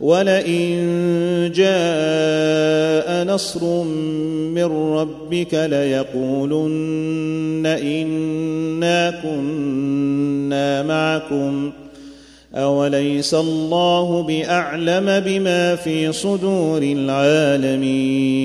ولئن جاء نصر من ربك ليقولن انا كنا معكم اوليس الله باعلم بما في صدور العالمين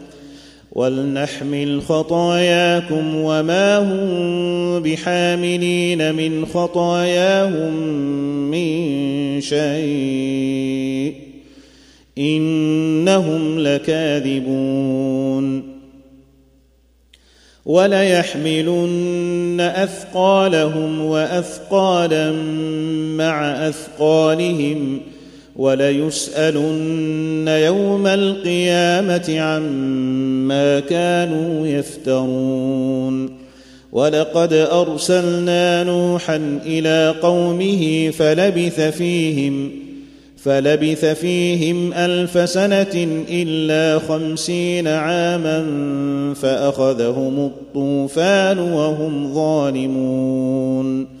ولنحمل خطاياكم وما هم بحاملين من خطاياهم من شيء إنهم لكاذبون وليحملن أثقالهم وأثقالا مع أثقالهم وليسألن يوم القيامة عما كانوا يفترون. ولقد أرسلنا نوحا إلى قومه فلبث فيهم فلبث فيهم ألف سنة إلا خمسين عاما فأخذهم الطوفان وهم ظالمون.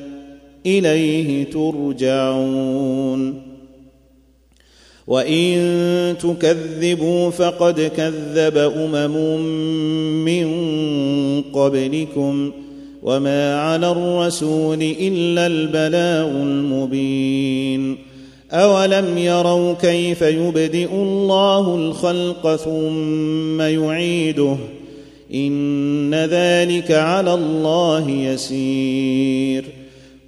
إليه ترجعون. وإن تكذبوا فقد كذب أمم من قبلكم وما على الرسول إلا البلاغ المبين. أولم يروا كيف يبدئ الله الخلق ثم يعيده؟ إن ذلك على الله يسير.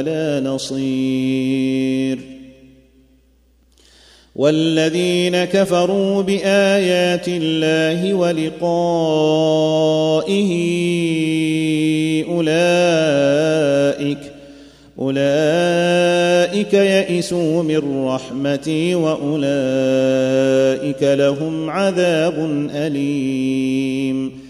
ولا نصير. والذين كفروا بآيات الله ولقائه أولئك أولئك يئسوا من رحمتي وأولئك لهم عذاب أليم.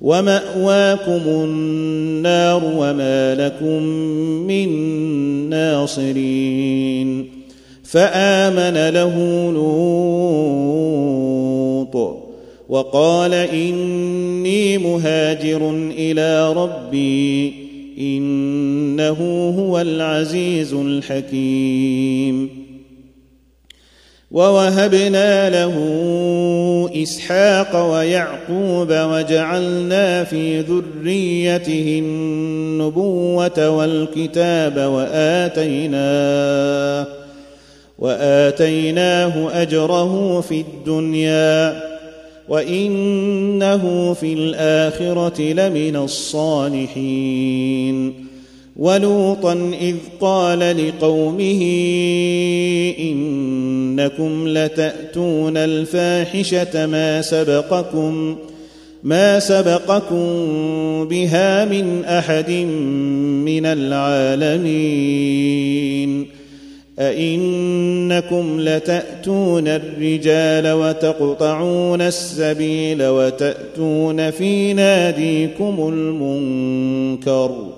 ومأواكم النار وما لكم من ناصرين. فآمن له لوط وقال إني مهاجر إلى ربي إنه هو العزيز الحكيم. ووهبنا له إسحاق ويعقوب وجعلنا في ذريته النبوة والكتاب واتيناه وآتيناه أجره في الدنيا وإنه في الآخرة لمن الصالحين ولوطا إذ قال لقومه إنكم لتأتون الفاحشة ما سبقكم ما سبقكم بها من أحد من العالمين. أئنكم لتأتون الرجال وتقطعون السبيل وتأتون في ناديكم المنكر.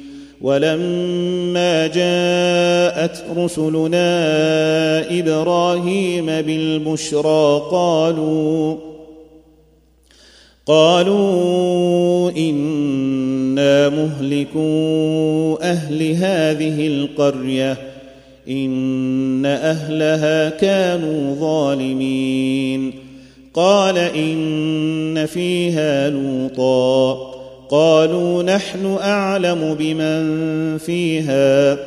ولما جاءت رسلنا إبراهيم بالبشرى قالوا قالوا إنا مهلكو أهل هذه القرية إن أهلها كانوا ظالمين. قال إن فيها لوطا. قالوا نحن أعلم بمن فيها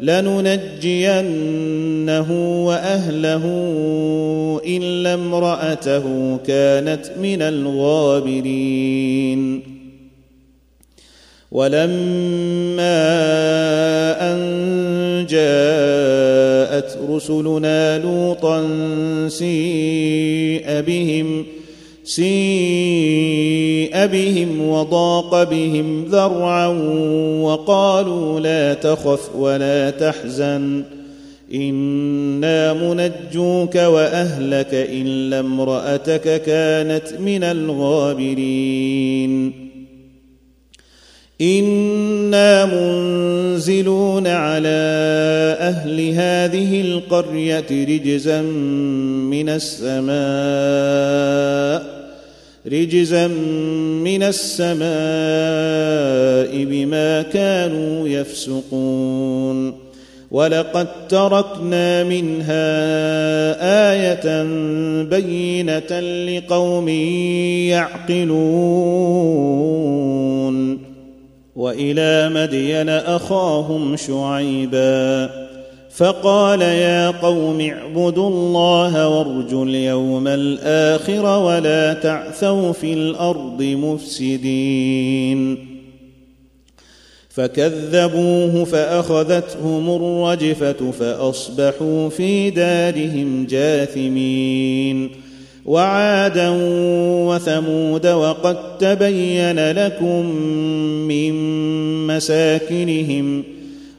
لننجينه وأهله إلا امرأته كانت من الغابرين. ولما أن جاءت رسلنا لوطا سيء بهم سيء بهم وضاق بهم ذرعا وقالوا لا تخف ولا تحزن. أنا منجوك واهلك الا امراتك كانت من الغابرين. أنا منزلون على أهل هذه القريه رجزا من السماء. رجزا من السماء بما كانوا يفسقون. ولقد تركنا منها آية بينة لقوم يعقلون. وإلى مدين أخاهم شعيبا. فقال يا قوم اعبدوا الله وارجوا اليوم الآخر ولا تعثوا في الأرض مفسدين. فكذبوه فأخذتهم الرجفة فأصبحوا في دارهم جاثمين. وعادا وثمود وقد تبين لكم من مساكنهم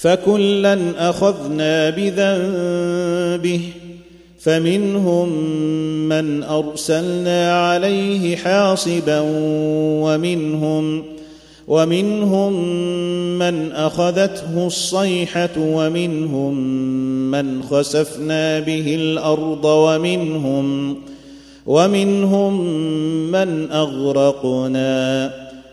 فكلا أخذنا بذنبه فمنهم من أرسلنا عليه حاصبا ومنهم ومنهم من أخذته الصيحة ومنهم من خسفنا به الأرض ومنهم ومنهم من أغرقنا.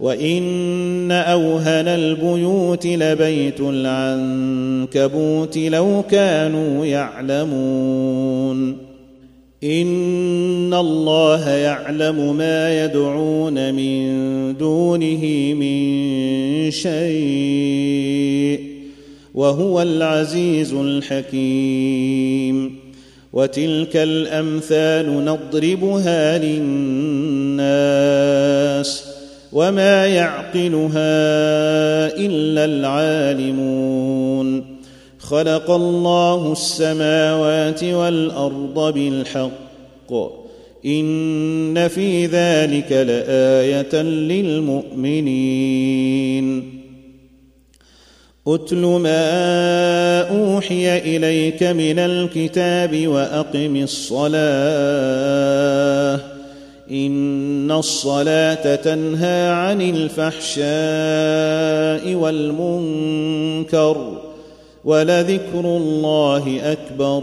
وان اوهن البيوت لبيت العنكبوت لو كانوا يعلمون ان الله يعلم ما يدعون من دونه من شيء وهو العزيز الحكيم وتلك الامثال نضربها للناس وما يعقلها الا العالمون خلق الله السماوات والارض بالحق ان في ذلك لايه للمؤمنين اتل ما اوحي اليك من الكتاب واقم الصلاه إن الصلاة تنهى عن الفحشاء والمنكر ولذكر الله أكبر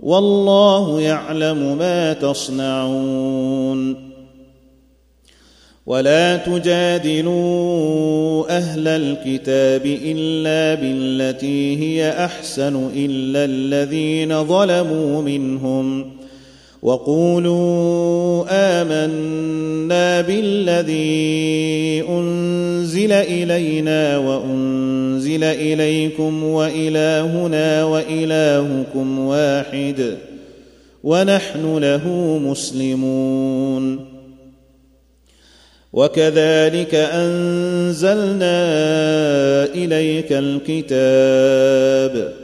والله يعلم ما تصنعون ولا تجادلوا أهل الكتاب إلا بالتي هي أحسن إلا الذين ظلموا منهم وقولوا آمنا بالذي أنزل إلينا وأنزل إليكم وإلهنا وإلهكم واحد ونحن له مسلمون. وكذلك أنزلنا إليك الكتاب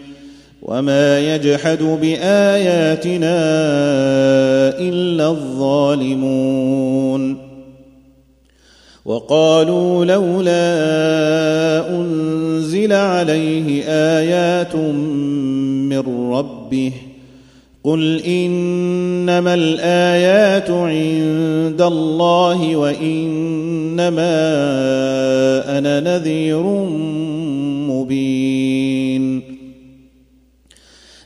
وما يجحد باياتنا الا الظالمون وقالوا لولا انزل عليه ايات من ربه قل انما الايات عند الله وانما أنا نذير مبين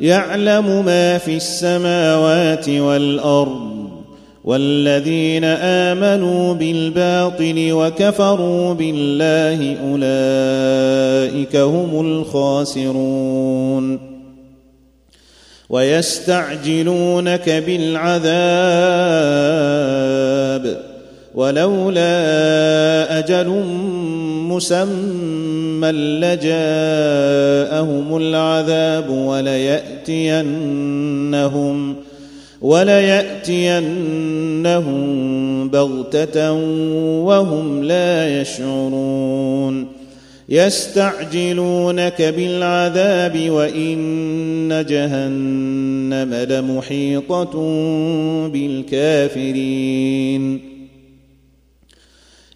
يعلم ما في السماوات والأرض والذين آمنوا بالباطل وكفروا بالله أولئك هم الخاسرون. ويستعجلونك بالعذاب ولولا أجل مسمى لجاءهم العذاب وليأتينهم وليأتينهم بغتة وهم لا يشعرون يستعجلونك بالعذاب وإن جهنم لمحيطة بالكافرين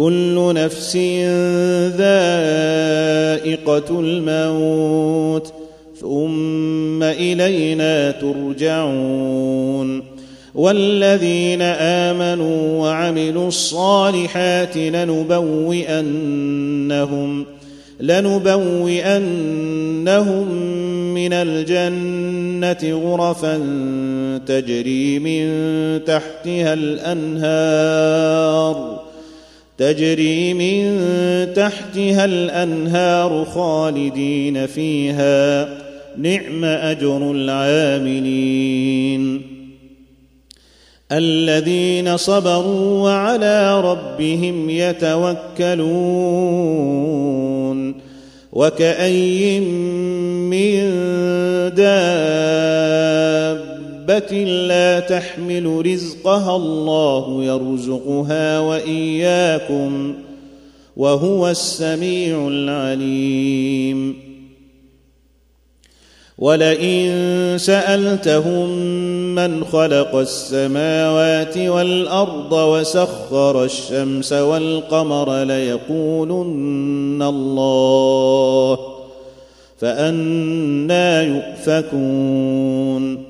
كل نفس ذائقة الموت ثم إلينا ترجعون والذين آمنوا وعملوا الصالحات لنبوئنهم لنبوئنهم من الجنة غرفا تجري من تحتها الأنهار تجري من تحتها الأنهار خالدين فيها. نعم أجر العاملين. الذين صبروا وعلى ربهم يتوكلون. وكأي من لا تحمل رزقها الله يرزقها وإياكم وهو السميع العليم ولئن سالتهم من خلق السماوات والارض وسخر الشمس والقمر ليقولن الله فانا يؤفكون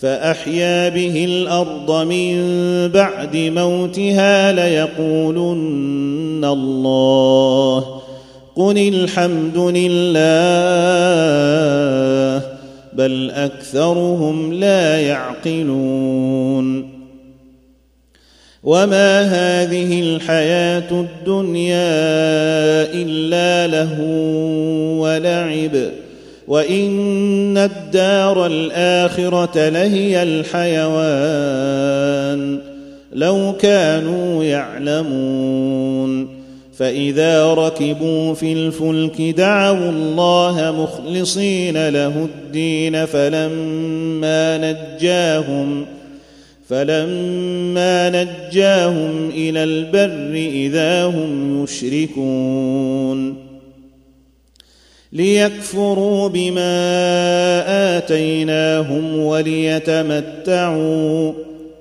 فأحيا به الأرض من بعد موتها ليقولن الله قل الحمد لله بل أكثرهم لا يعقلون وما هذه الحياة الدنيا إلا له ولعب وان الدار الاخره لهي الحيوان لو كانوا يعلمون فاذا ركبوا في الفلك دعوا الله مخلصين له الدين فلما نجاهم فلما نجاهم إلى البر اذا هم يشركون ليكفروا بما آتيناهم وليتمتعوا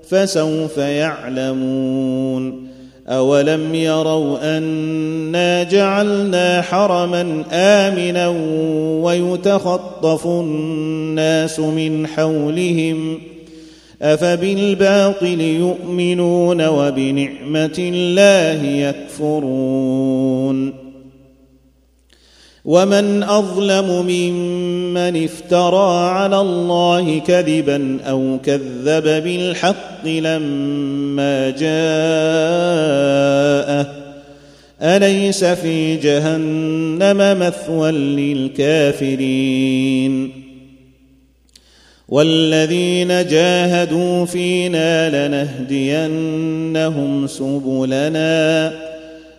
فسوف يعلمون أولم يروا أنا جعلنا حرما آمنا ويتخطف الناس من حولهم أفبالباطل يؤمنون وبنعمة الله يكفرون ومن أظلم ممن افترى على الله كذبا أو كذب بالحق لما جاءه. أليس في جهنم مثوى للكافرين؟ والذين جاهدوا فينا لنهدينهم سبلنا.